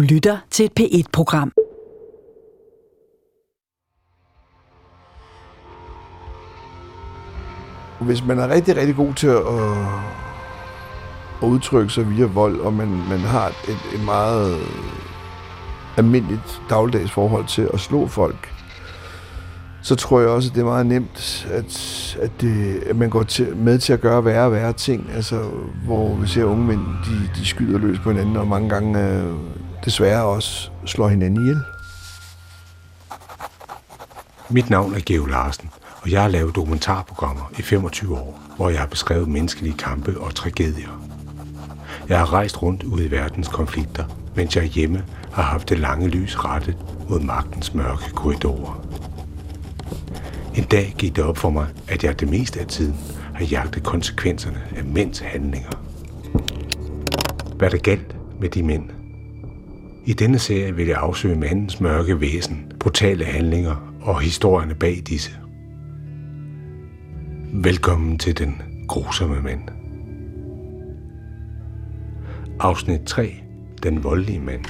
Du lytter til et P1-program. Hvis man er rigtig, rigtig god til at, at udtrykke sig via vold, og man, man har et, et meget almindeligt dagligdags forhold til at slå folk, så tror jeg også, at det er meget nemt, at, at, det, at man går til, med til at gøre værre og værre ting. Altså, hvor vi ser unge mænd, de, de skyder løs på hinanden, og mange gange øh, desværre også slår hinanden ihjel. Mit navn er Geo Larsen, og jeg har lavet dokumentarprogrammer i 25 år, hvor jeg har beskrevet menneskelige kampe og tragedier. Jeg har rejst rundt ud i verdens konflikter, mens jeg hjemme har haft det lange lys rettet mod magtens mørke korridorer. En dag gik det op for mig, at jeg det meste af tiden har jagtet konsekvenserne af mænds handlinger. Hvad der galt med de mænd? I denne serie vil jeg afsøge mandens mørke væsen, brutale handlinger og historierne bag disse. Velkommen til den grusomme mand. Afsnit 3. Den voldelige mand.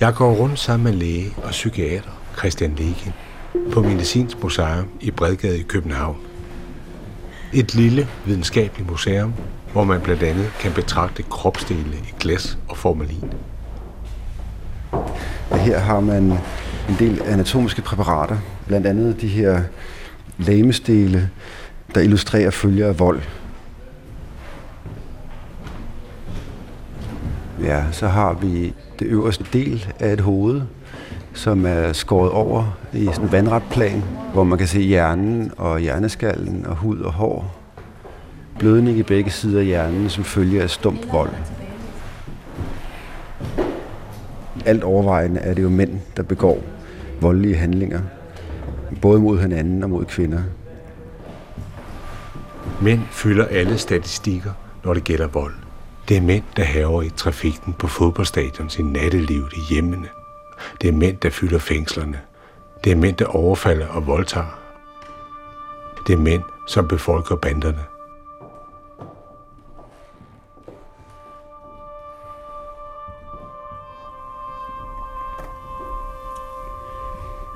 Jeg går rundt sammen med læge og psykiater Christian Legin på Medicinsk Museum i Bredgade i København. Et lille videnskabeligt museum, hvor man blandt andet kan betragte kropsdele i glas og formalin. Her har man en del anatomiske præparater, blandt andet de her lamestele, der illustrerer følger af vold. Ja, så har vi det øverste del af et hoved, som er skåret over i sådan en vandret plan, hvor man kan se hjernen og hjerneskallen og hud og hår. Blødning i begge sider af hjernen, som følger af stump vold. Alt overvejende er det jo mænd, der begår voldelige handlinger, både mod hinanden og mod kvinder. Mænd fylder alle statistikker, når det gælder vold. Det er mænd, der haver i trafikken på fodboldstadion i nattelivet i hjemmene. Det er mænd, der fylder fængslerne. Det er mænd, der overfalder og voldtager. Det er mænd, som befolker banderne.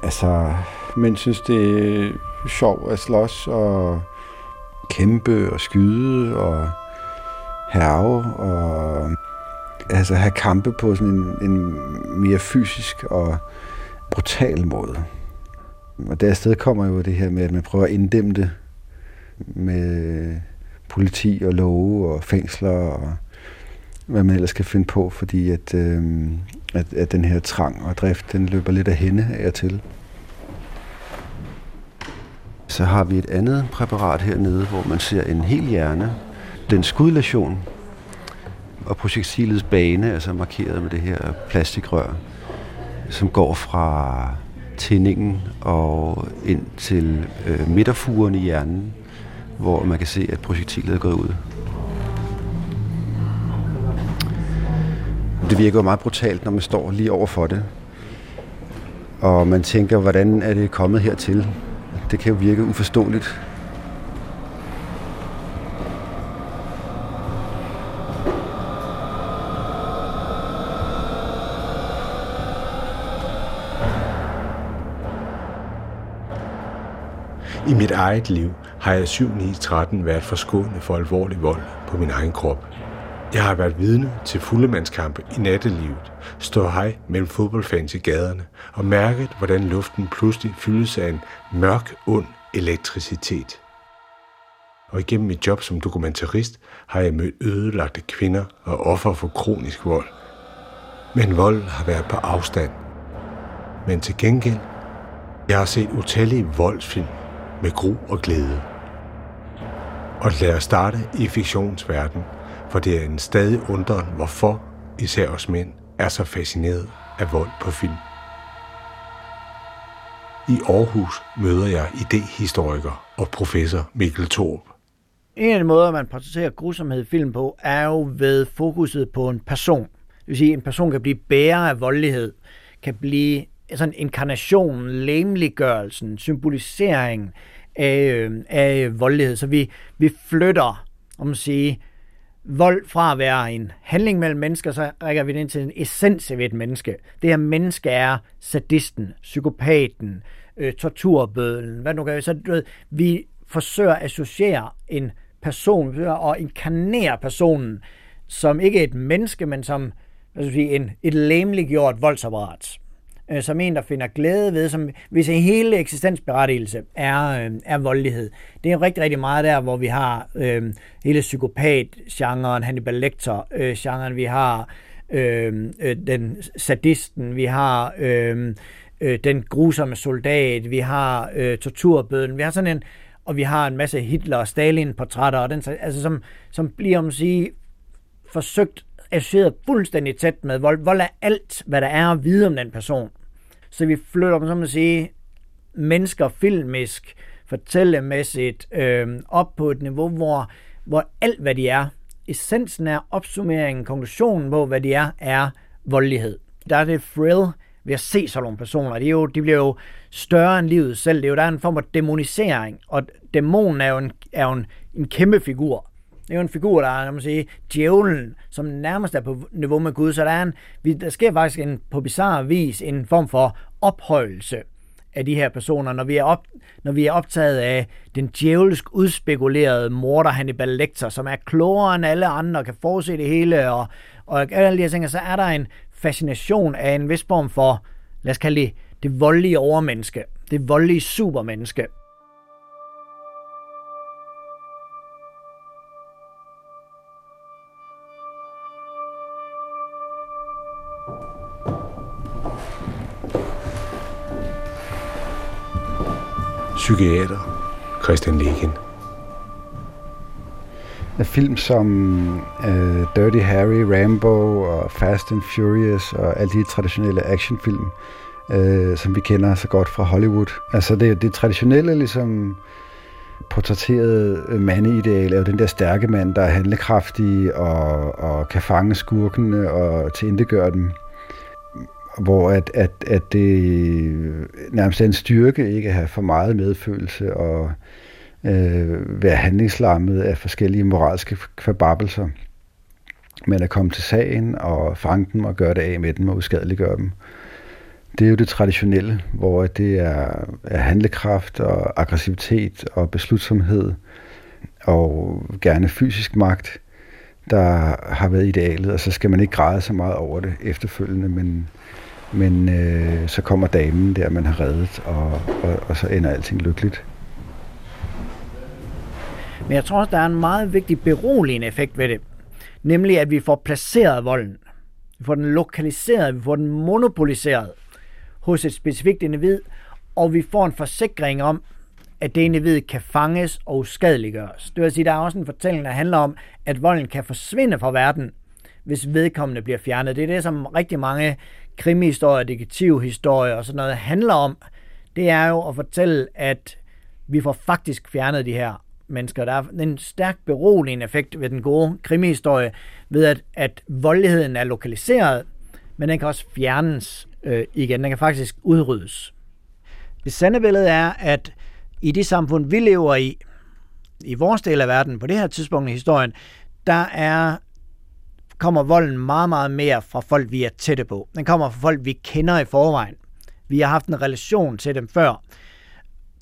Altså, men synes, det er sjovt at slås og kæmpe og skyde og herve og altså have kampe på sådan en, en mere fysisk og brutal måde. Og der sted kommer jo det her med, at man prøver at inddæmme det med politi og love og fængsler og hvad man ellers skal finde på, fordi at, øh, at, at den her trang og drift, den løber lidt af hende af og til. Så har vi et andet præparat hernede, hvor man ser en hel hjerne. Den skudlation og projektilets bane er så markeret med det her plastikrør, som går fra tændingen og ind til øh, midterfuren i hjernen, hvor man kan se, at projektilet er gået ud. Det virker jo meget brutalt, når man står lige over for det. Og man tænker, hvordan er det kommet hertil? Det kan jo virke uforståeligt. I mit eget liv har jeg 7-9-13 været forskånet for alvorlig vold på min egen krop. Jeg har været vidne til fuldemandskampe i nattelivet, stå hej mellem fodboldfans i gaderne og mærket, hvordan luften pludselig fyldes af en mørk, ond elektricitet. Og igennem mit job som dokumentarist har jeg mødt ødelagte kvinder og offer for kronisk vold. Men vold har været på afstand. Men til gengæld, jeg har set utallige voldsfilm med gru og glæde. Og lad os starte i fiktionsverden, for det er en stadig undren, hvorfor især os mænd er så fascineret af vold på film. I Aarhus møder jeg idehistoriker og professor Mikkel Thorup. En af de måder, man præsenterer grusomhed i film på, er jo ved fokuset på en person. Det vil sige, at en person kan blive bærer af voldelighed, kan blive sådan en inkarnation, læmeliggørelsen, symbolisering af, øhm, af voldelighed. Så vi, vi flytter, om man sige, vold fra at være en handling mellem mennesker, så rækker vi det ind til en essens ved et menneske. Det her menneske er sadisten, psykopaten, øh, torturbødlen, hvad nu kan vi, så du ved, vi forsøger at associere en person, vi forsøger at inkarnere personen som ikke et menneske, men som hvad skal sige, en, et læmeliggjort voldsapparat. Øh, som en, der finder glæde ved, som hvis en hele eksistensberettigelse er, øh, er voldelighed. Det er rigtig, rigtig meget der, hvor vi har øh, hele psykopat-genren, Hannibal Lecter-genren, øh, vi har øh, øh, den sadisten, vi har øh, øh, den grusomme soldat, vi har øh, torturbøden, vi har sådan en, og vi har en masse Hitler- og Stalin-portrætter, og den, altså, som, som bliver, om at sige, forsøgt associeret fuldstændig tæt med vold. Vold er alt, hvad der er at vide om den person. Så vi flytter dem, som man sige, mennesker filmisk, fortællemæssigt, øh, op på et niveau, hvor, hvor alt, hvad de er, essensen er opsummeringen, konklusionen på, hvad de er, er voldelighed. Der er det thrill ved at se sådan nogle personer. De, er jo, de bliver jo større end livet selv. Det er jo der er en form for demonisering, og dæmonen er jo en, er jo en, en kæmpe figur. Det er jo en figur, der er, man sige, djævlen, som nærmest er på niveau med Gud. Så der, er en, der sker faktisk en, på bizarre vis en form for ophøjelse af de her personer, når vi er, op, når vi er optaget af den djævelsk udspekulerede morder Hannibal Lecter, som er klogere end alle andre og kan forudse det hele, og, og alle de her ting, så er der en fascination af en vis form for, lad os kalde det, det voldelige overmenneske, det voldelige supermenneske. Psykiater Christian Legen. Film som uh, Dirty Harry, Rambo og Fast and Furious og alle de traditionelle actionfilm, uh, som vi kender så godt fra Hollywood. Altså det, det traditionelle ligesom portrætterede øh, mandeideal er jo den der stærke mand, der er handlekraftig og, og kan fange skurkene og tilindegøre dem hvor at, at, at det øh, nærmest er en styrke ikke at have for meget medfølelse og øh, være handlingslammet af forskellige moralske kvababelser, men at komme til sagen og fange dem og gøre det af med dem og uskadeliggøre dem. Det er jo det traditionelle, hvor det er, er handlekraft og aggressivitet og beslutsomhed og gerne fysisk magt, der har været idealet, og så skal man ikke græde så meget over det efterfølgende, men men øh, så kommer damen der, man har reddet, og, og, og så ender alting lykkeligt. Men jeg tror også, der er en meget vigtig beroligende effekt ved det. Nemlig, at vi får placeret volden. Vi får den lokaliseret, vi får den monopoliseret hos et specifikt individ, og vi får en forsikring om, at det individ kan fanges og uskadeliggøres. Det vil sige, der er også en fortælling, der handler om, at volden kan forsvinde fra verden, hvis vedkommende bliver fjernet. Det er det, som rigtig mange krimihistorier, detektivhistorier og sådan noget handler om, det er jo at fortælle, at vi får faktisk fjernet de her mennesker. Der er en stærk beroligende effekt ved den gode krimihistorie, ved at, at voldeligheden er lokaliseret, men den kan også fjernes øh, igen. Den kan faktisk udryddes. Det sande billede er, at i det samfund, vi lever i, i vores del af verden, på det her tidspunkt i historien, der er kommer volden meget, meget mere fra folk, vi er tætte på. Den kommer fra folk, vi kender i forvejen. Vi har haft en relation til dem før.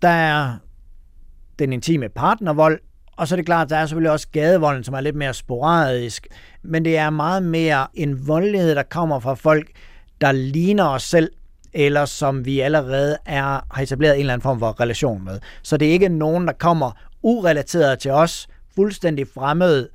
Der er den intime partnervold, og så er det klart, at der er selvfølgelig også gadevolden, som er lidt mere sporadisk. Men det er meget mere en voldelighed, der kommer fra folk, der ligner os selv, eller som vi allerede er, har etableret en eller anden form for relation med. Så det er ikke nogen, der kommer urelateret til os, fuldstændig fremmede,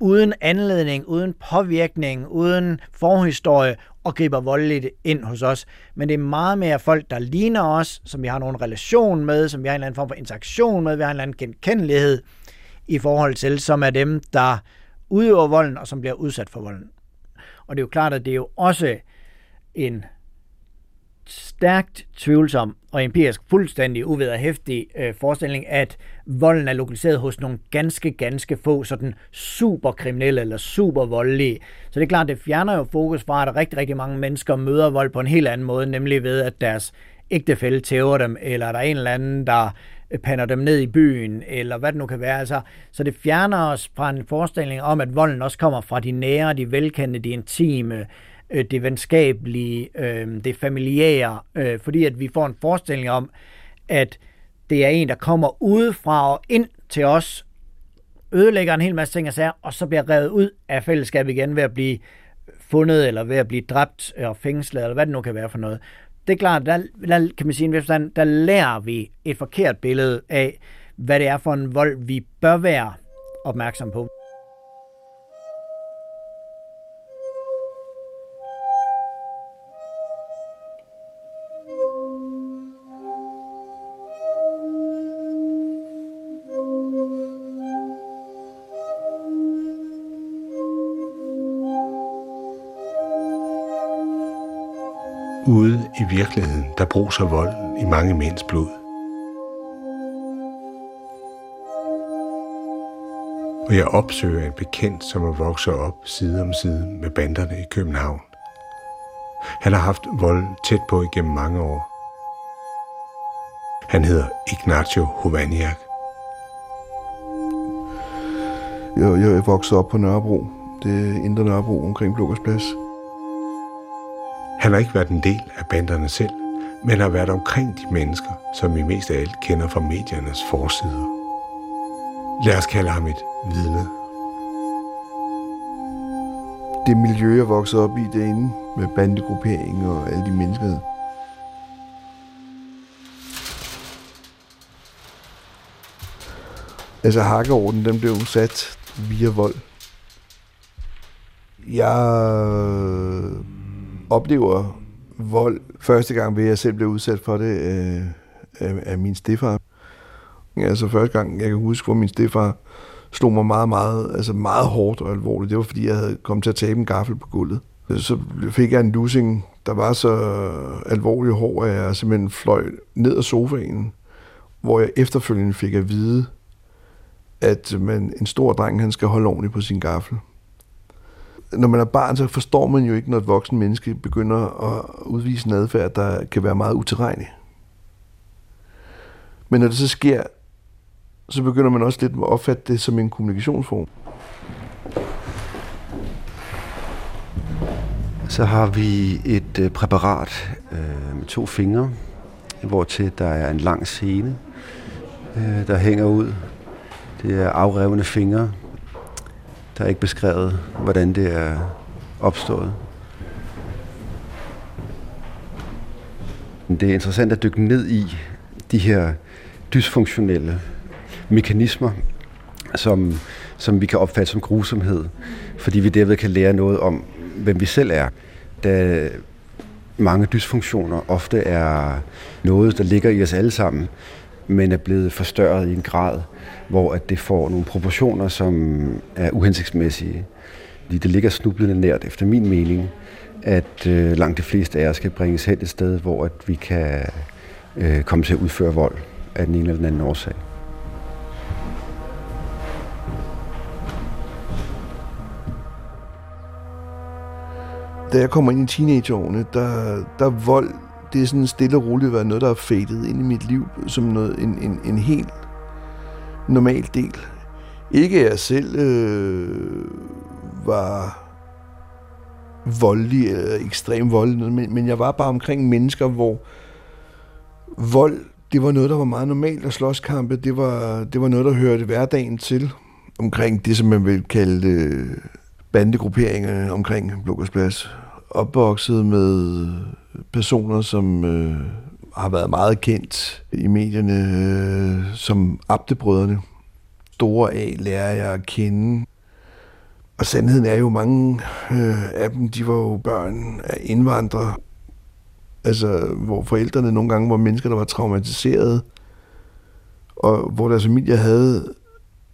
uden anledning, uden påvirkning, uden forhistorie og griber voldeligt ind hos os. Men det er meget mere folk, der ligner os, som vi har nogen relation med, som vi har en eller anden form for interaktion med, vi har en eller anden genkendelighed i forhold til, som er dem, der udøver volden og som bliver udsat for volden. Og det er jo klart, at det er jo også en stærkt tvivlsom og empirisk fuldstændig uvederhæftig øh, forestilling, at volden er lokaliseret hos nogle ganske, ganske få sådan superkriminelle eller supervoldelige. Så det er klart, det fjerner jo fokus fra, at rigtig, rigtig mange mennesker møder vold på en helt anden måde, nemlig ved, at deres ægtefælde tæver dem, eller der er en eller anden, der pander dem ned i byen, eller hvad det nu kan være. Altså, så det fjerner os fra en forestilling om, at volden også kommer fra de nære, de velkendte, de intime, øh, det venskabelige, øh, det familiære, øh, fordi at vi får en forestilling om, at det er en, der kommer udefra og ind til os, ødelægger en hel masse ting og sager, og så bliver revet ud af fællesskabet igen ved at blive fundet, eller ved at blive dræbt og fængslet, eller hvad det nu kan være for noget. Det er klart, der, der kan man sige, der, der lærer vi et forkert billede af, hvad det er for en vold, vi bør være opmærksom på. Virkeligheden, der bruser vold i mange mænds blod. Og jeg opsøger en bekendt, som er vokset op side om side med banderne i København. Han har haft vold tæt på igennem mange år. Han hedder Ignacio Hovaniak. Jeg, jeg er vokset op på Nørrebro. Det er Indre Nørrebro omkring Blågårdsplads. Han har ikke været en del af banderne selv, men har været omkring de mennesker, som vi mest af alt kender fra mediernes forsider. Lad os kalde ham et vidne. Det miljø, jeg voksede op i derinde, med bandegruppering og alle de mennesker. Altså hakkeorden, den blev sat via vold. Jeg oplever vold første gang ved, jeg selv blev udsat for det øh, af, af min stefar. Altså første gang, jeg kan huske, hvor min stefar slog mig meget, meget, altså meget hårdt og alvorligt. Det var, fordi jeg havde kommet til at tabe en gaffel på gulvet. Så fik jeg en lussing, der var så alvorlig hård, at jeg simpelthen fløj ned af sofaen, hvor jeg efterfølgende fik at vide, at man, en stor dreng han skal holde ordentligt på sin gaffel når man er barn, så forstår man jo ikke, når et voksen menneske begynder at udvise en adfærd, der kan være meget utilregnelig. Men når det så sker, så begynder man også lidt at opfatte det som en kommunikationsform. Så har vi et øh, præparat øh, med to fingre, hvor til der er en lang scene, øh, der hænger ud. Det er afrevne fingre, der er ikke beskrevet, hvordan det er opstået. Det er interessant at dykke ned i de her dysfunktionelle mekanismer, som, som vi kan opfatte som grusomhed, fordi vi derved kan lære noget om, hvem vi selv er. Da mange dysfunktioner ofte er noget, der ligger i os alle sammen, men er blevet forstørret i en grad, hvor at det får nogle proportioner, som er uhensigtsmæssige. Fordi det ligger snublende nært, efter min mening, at øh, langt de fleste af os skal bringes hen et sted, hvor at vi kan øh, komme til at udføre vold af den ene eller den anden årsag. Da jeg kommer ind i teenageårene, der, der vold, det er sådan stille og roligt været noget, der er fadet ind i mit liv som noget, en, en, en helt normal del. Ikke jeg selv øh, var voldelig eller ekstrem voldelig, men, men jeg var bare omkring mennesker, hvor vold, det var noget, der var meget normalt at slåskampe. Det var, det var noget, der hørte hverdagen til. Omkring det, som man vil kalde øh, bandegrupperinger omkring Plads. Opvokset med personer, som øh, har været meget kendt i medierne øh, som Abtebrødrene. Store A lærer jeg at kende. Og sandheden er jo, mange øh, af dem, de var jo børn af indvandrere. Altså, hvor forældrene nogle gange var mennesker, der var traumatiseret, og hvor deres familie havde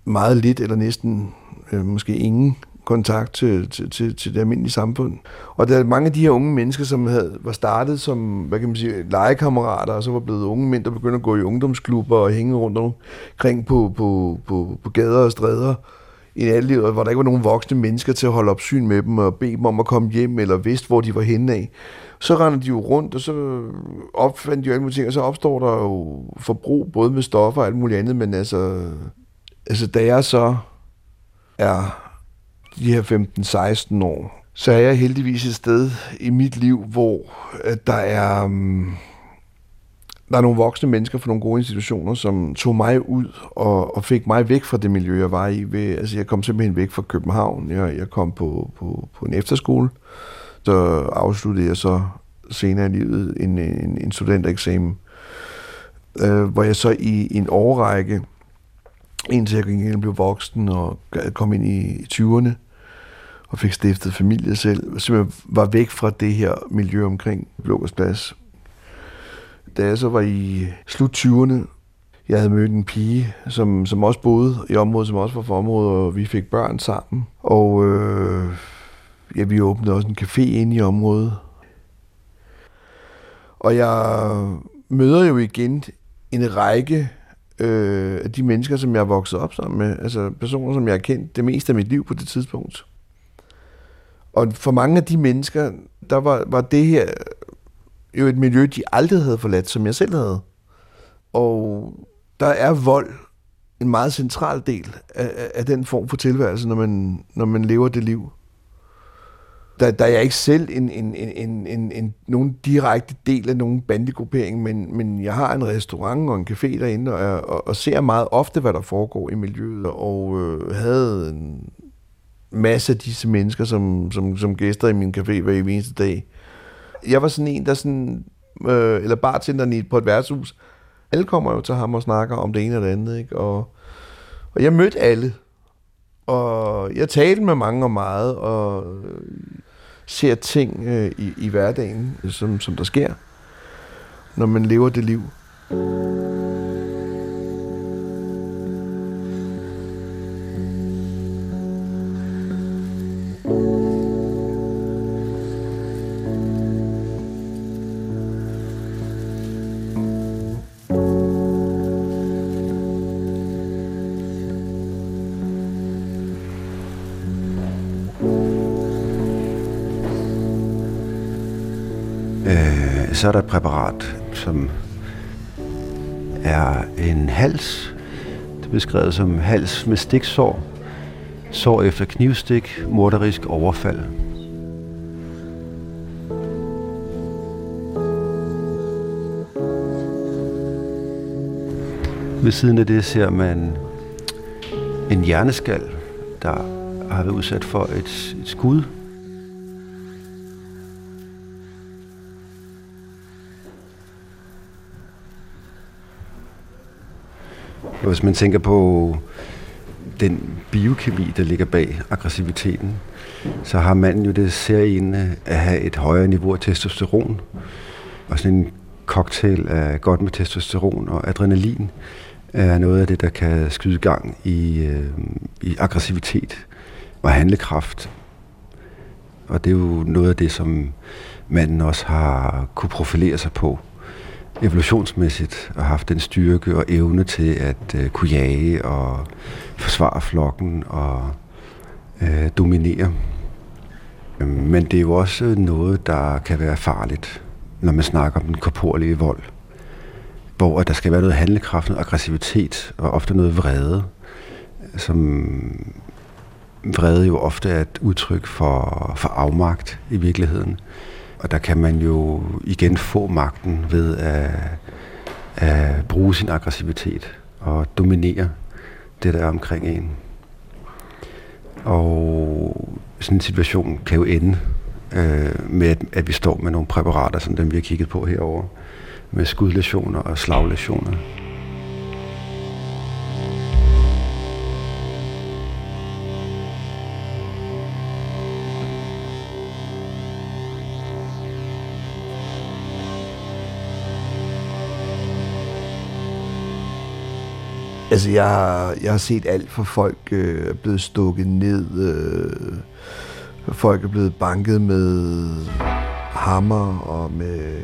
meget lidt eller næsten øh, måske ingen kontakt til, til, til, til det almindelige samfund. Og der er mange af de her unge mennesker, som havde, var startet som, hvad kan man sige, legekammerater, og så var blevet unge mænd, der begyndte at gå i ungdomsklubber og hænge rundt omkring på, på, på, på gader og stræder i nattelivet, hvor der ikke var nogen voksne mennesker til at holde opsyn med dem og bede dem om at komme hjem, eller vidste, hvor de var henne af. Så render de jo rundt, og så opfandt de jo alle mulige ting, og så opstår der jo forbrug, både med stoffer og alt muligt andet, men altså, altså da jeg så er de her 15-16 år, så er jeg heldigvis et sted i mit liv, hvor at der er... Um, der er nogle voksne mennesker fra nogle gode institutioner, som tog mig ud og, og fik mig væk fra det miljø, jeg var i. Ved, altså, jeg kom simpelthen væk fra København. Jeg, jeg kom på, på, på en efterskole. Så afsluttede jeg så senere i livet en, en, en studentereksamen, øh, hvor jeg så i, i en årrække, indtil jeg gik blev voksen og kom ind i 20'erne, og fik stiftet familie selv, så jeg var væk fra det her miljø omkring Blågårdsplads. Da jeg så var i slut 20'erne, jeg havde mødt en pige, som, som også boede i området, som også var for området, og vi fik børn sammen. Og øh, ja, vi åbnede også en café inde i området. Og jeg møder jo igen en række øh, de mennesker, som jeg er vokset op sammen med. Altså personer, som jeg har kendt det meste af mit liv på det tidspunkt. Og for mange af de mennesker, der var, var det her jo et miljø, de aldrig havde forladt, som jeg selv havde. Og der er vold en meget central del af, af den form for tilværelse, når man, når man lever det liv. Der, der er jeg ikke selv en, en, en, en, en, en, nogen direkte del af nogen bandegruppering, men, men jeg har en restaurant og en café derinde, og, og, og ser meget ofte, hvad der foregår i miljøet, og øh, havde en masse af disse mennesker som, som, som gæster i min café hver eneste dag. Jeg var sådan en, der sådan, øh, eller bartenderen på et værtshus, alle kommer jo til ham og snakker om det ene eller det andet, ikke? Og, og jeg mødte alle, og jeg talte med mange og meget, og øh, ser ting øh, i, i hverdagen, som, som der sker, når man lever det liv. Så er der et præparat, som er en hals. Det er beskrevet som hals med stiksår, sår efter knivstik, morderisk overfald. Ved siden af det ser man en hjerneskal, der har været udsat for et, et skud Hvis man tænker på den biokemi, der ligger bag aggressiviteten, så har manden jo det seriende at have et højere niveau af testosteron. Og sådan en cocktail af godt med testosteron og adrenalin er noget af det, der kan skyde gang i, øh, i aggressivitet og handlekraft. Og det er jo noget af det, som manden også har kunne profilere sig på evolutionsmæssigt og haft den styrke og evne til at øh, kunne jage og forsvare flokken og øh, dominere. Øhm, men det er jo også noget, der kan være farligt, når man snakker om den korporlige vold. Hvor der skal være noget handlekraft, noget aggressivitet og ofte noget vrede, som vrede jo ofte er et udtryk for, for afmagt i virkeligheden. Og der kan man jo igen få magten ved at, at bruge sin aggressivitet og dominere det, der er omkring en. Og sådan en situation kan jo ende øh, med, at vi står med nogle præparater, som dem vi har kigget på herover med skudlæsioner og slaglæsioner. Altså, jeg har, jeg har set alt for folk øh, blevet stukket ned. Øh, folk er blevet banket med hammer og med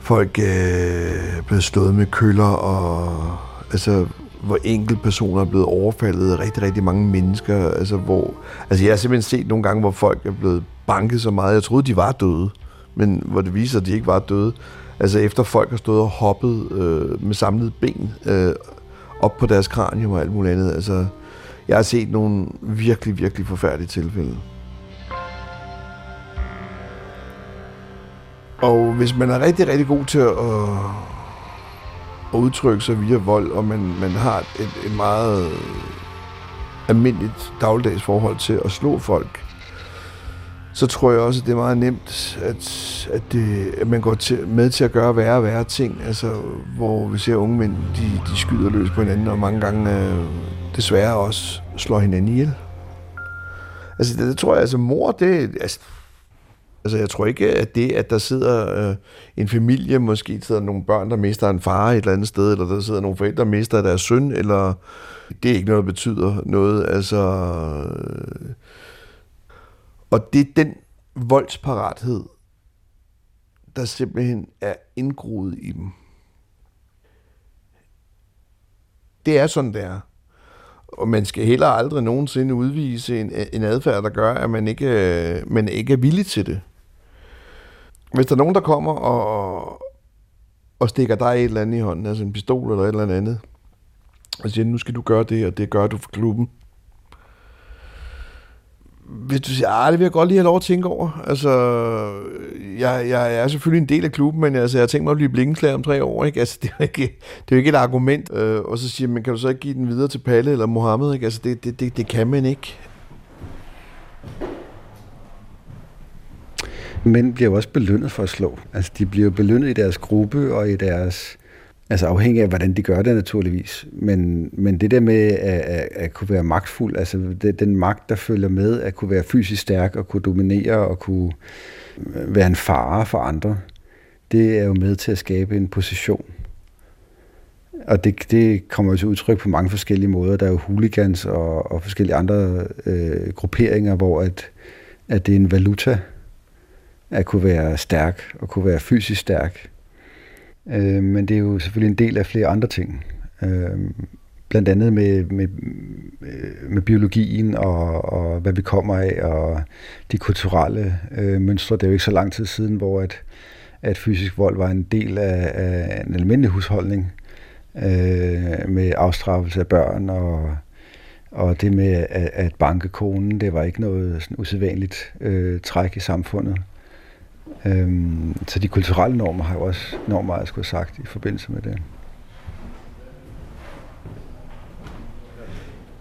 folk øh, blevet slået med køller og altså hvor enkeltpersoner er blevet overfaldet af rigtig, rigtig mange mennesker. Altså, hvor, altså jeg har simpelthen set nogle gange, hvor folk er blevet banket så meget. Jeg troede, de var døde, men hvor det viser, at de ikke var døde. Altså efter folk har stået og hoppet øh, med samlet ben øh, op på deres kranium og alt muligt andet. Altså, jeg har set nogle virkelig, virkelig forfærdelige tilfælde. Og hvis man er rigtig, rigtig god til at, at udtrykke sig via vold, og man, man har et, et meget almindeligt dagligdags forhold til at slå folk, så tror jeg også, at det er meget nemt, at, at, det, at man går til, med til at gøre værre og værre ting. Altså, hvor vi ser unge mænd, de, de skyder løs på hinanden, og mange gange øh, desværre også slår hinanden ihjel. Altså, det, det tror jeg, altså mor, det, altså, Altså, jeg tror ikke, at det, at der sidder øh, en familie, måske sidder nogle børn, der mister en far et eller andet sted, eller der sidder nogle forældre, der mister deres søn, eller det er ikke noget, der betyder noget. Altså, øh, og det er den voldsparathed, der simpelthen er indgroet i dem. Det er sådan, det er. Og man skal heller aldrig nogensinde udvise en, en adfærd, der gør, at man ikke, man ikke er villig til det. Hvis der er nogen, der kommer og, og stikker dig et eller andet i hånden, altså en pistol eller et eller andet, og siger, nu skal du gøre det, og det gør du for klubben. Hvis du siger, ah, det vil jeg godt lige have lov at tænke over. Altså, jeg, jeg er selvfølgelig en del af klubben, men altså, jeg har tænkt mig at blive blinkenslager om tre år. Ikke? Altså, det, er ikke, det er jo ikke et argument. Øh, og så siger man, kan du så ikke give den videre til Palle eller Mohammed? Ikke? Altså, det, det, det, det kan man ikke. Mænd bliver jo også belønnet for at slå. Altså, de bliver belønnet i deres gruppe og i deres... Altså afhængig af, hvordan de gør det naturligvis. Men, men det der med at, at, at kunne være magtfuld, altså det, den magt, der følger med, at kunne være fysisk stærk og kunne dominere og kunne øh, være en fare for andre, det er jo med til at skabe en position. Og det, det kommer jo til udtryk på mange forskellige måder. Der er jo hooligans og, og forskellige andre øh, grupperinger, hvor at, at det er en valuta, at kunne være stærk og kunne være fysisk stærk. Øh, men det er jo selvfølgelig en del af flere andre ting. Øh, blandt andet med, med, med biologien og, og hvad vi kommer af, og de kulturelle øh, mønstre. Det er jo ikke så lang tid siden, hvor at, at fysisk vold var en del af, af en almindelig husholdning øh, med afstraffelse af børn og og det med at, at banke konen, det var ikke noget sådan usædvanligt øh, træk i samfundet. Øhm, så de kulturelle normer har jo også enormt meget at skulle sagt i forbindelse med det.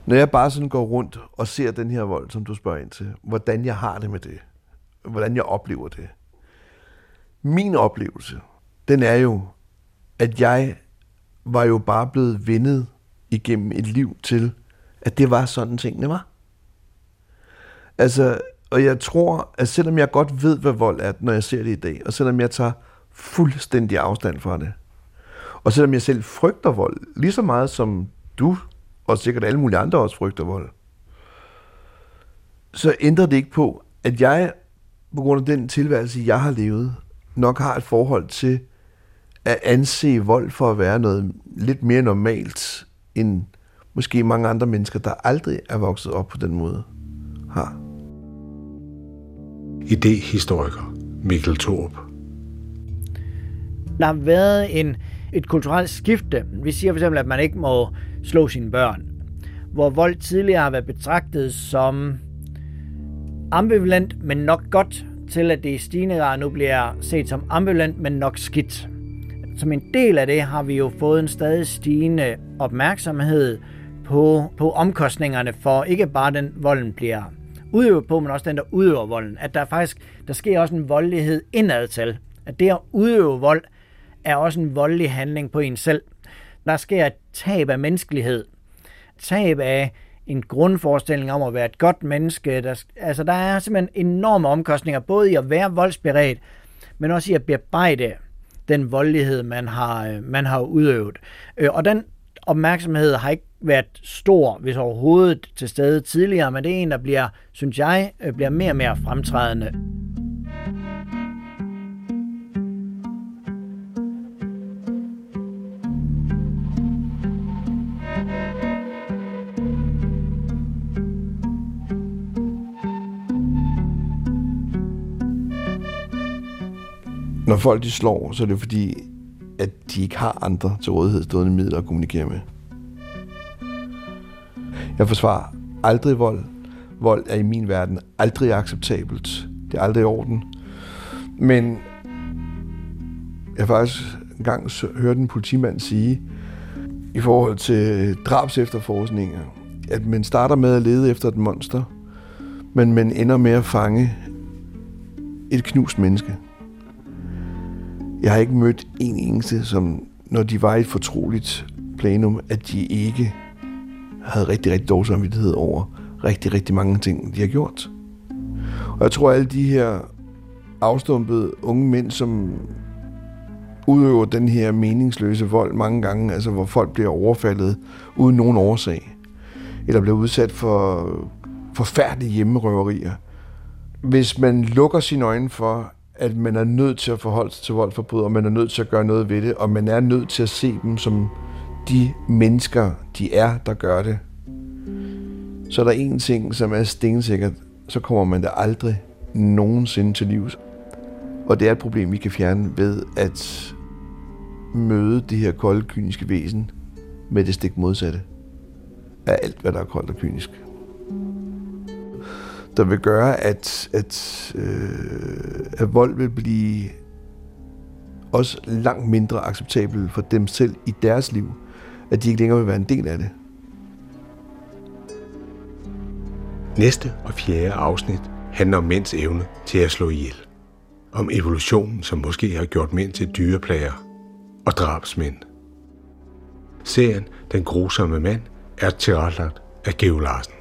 Når jeg bare sådan går rundt og ser den her vold, som du spørger ind til, hvordan jeg har det med det, hvordan jeg oplever det. Min oplevelse, den er jo, at jeg var jo bare blevet vendet igennem et liv til, at det var sådan tingene var. Altså, og jeg tror, at selvom jeg godt ved, hvad vold er, når jeg ser det i dag, og selvom jeg tager fuldstændig afstand fra det, og selvom jeg selv frygter vold, lige så meget som du, og sikkert alle mulige andre også frygter vold, så ændrer det ikke på, at jeg, på grund af den tilværelse, jeg har levet, nok har et forhold til at anse vold for at være noget lidt mere normalt, end måske mange andre mennesker, der aldrig er vokset op på den måde, har idehistoriker Mikkel Thorup. Der har været en, et kulturelt skifte. Vi siger for eksempel, at man ikke må slå sine børn. Hvor vold tidligere har været betragtet som ambivalent, men nok godt, til at det i stigende grad nu bliver set som ambivalent, men nok skidt. Som en del af det har vi jo fået en stadig stigende opmærksomhed på, på omkostningerne for ikke bare den volden bliver udøver på, men også den, der udøver volden. At der faktisk, der sker også en voldelighed indad til. At det at udøve vold, er også en voldelig handling på en selv. Der sker et tab af menneskelighed. Tab af en grundforestilling om at være et godt menneske. Der, altså, der er simpelthen enorme omkostninger, både i at være voldsberedt, men også i at bearbejde den voldelighed, man har, øh, man har udøvet. Øh, og den opmærksomhed har ikke været stor, hvis overhovedet til stede tidligere, men det er en, der bliver, synes jeg, øh, bliver mere og mere fremtrædende. Når folk de slår, så er det fordi, at de ikke har andre til rådighed stående midler at kommunikere med. Jeg forsvarer aldrig vold. Vold er i min verden aldrig acceptabelt. Det er aldrig i orden. Men jeg har faktisk engang hørt en politimand sige, i forhold til drabs efterforskninger, at man starter med at lede efter et monster, men man ender med at fange et knust menneske. Jeg har ikke mødt en eneste, som når de var i et fortroligt plenum, at de ikke havde rigtig, rigtig dårlig samvittighed over rigtig, rigtig mange ting, de har gjort. Og jeg tror, at alle de her afstumpede unge mænd, som udøver den her meningsløse vold mange gange, altså hvor folk bliver overfaldet uden nogen årsag, eller bliver udsat for forfærdelige hjemmerøverier. Hvis man lukker sine øjne for, at man er nødt til at forholde sig til voldforbrydere, og man er nødt til at gøre noget ved det, og man er nødt til at se dem som de mennesker, de er, der gør det, så er der en ting, som er stensikkert, så kommer man der aldrig nogensinde til livs. Og det er et problem, vi kan fjerne ved at møde det her kolde, kyniske væsen med det stik modsatte af alt, hvad der er koldt og kynisk. Der vil gøre, at, at, øh, at vold vil blive også langt mindre acceptabel for dem selv i deres liv, at de ikke længere vil være en del af det. Næste og fjerde afsnit handler om mænds evne til at slå ihjel. Om evolutionen, som måske har gjort mænd til dyreplager og drabsmænd. Serien Den grusomme mand er tilrettelagt af Geo Larsen.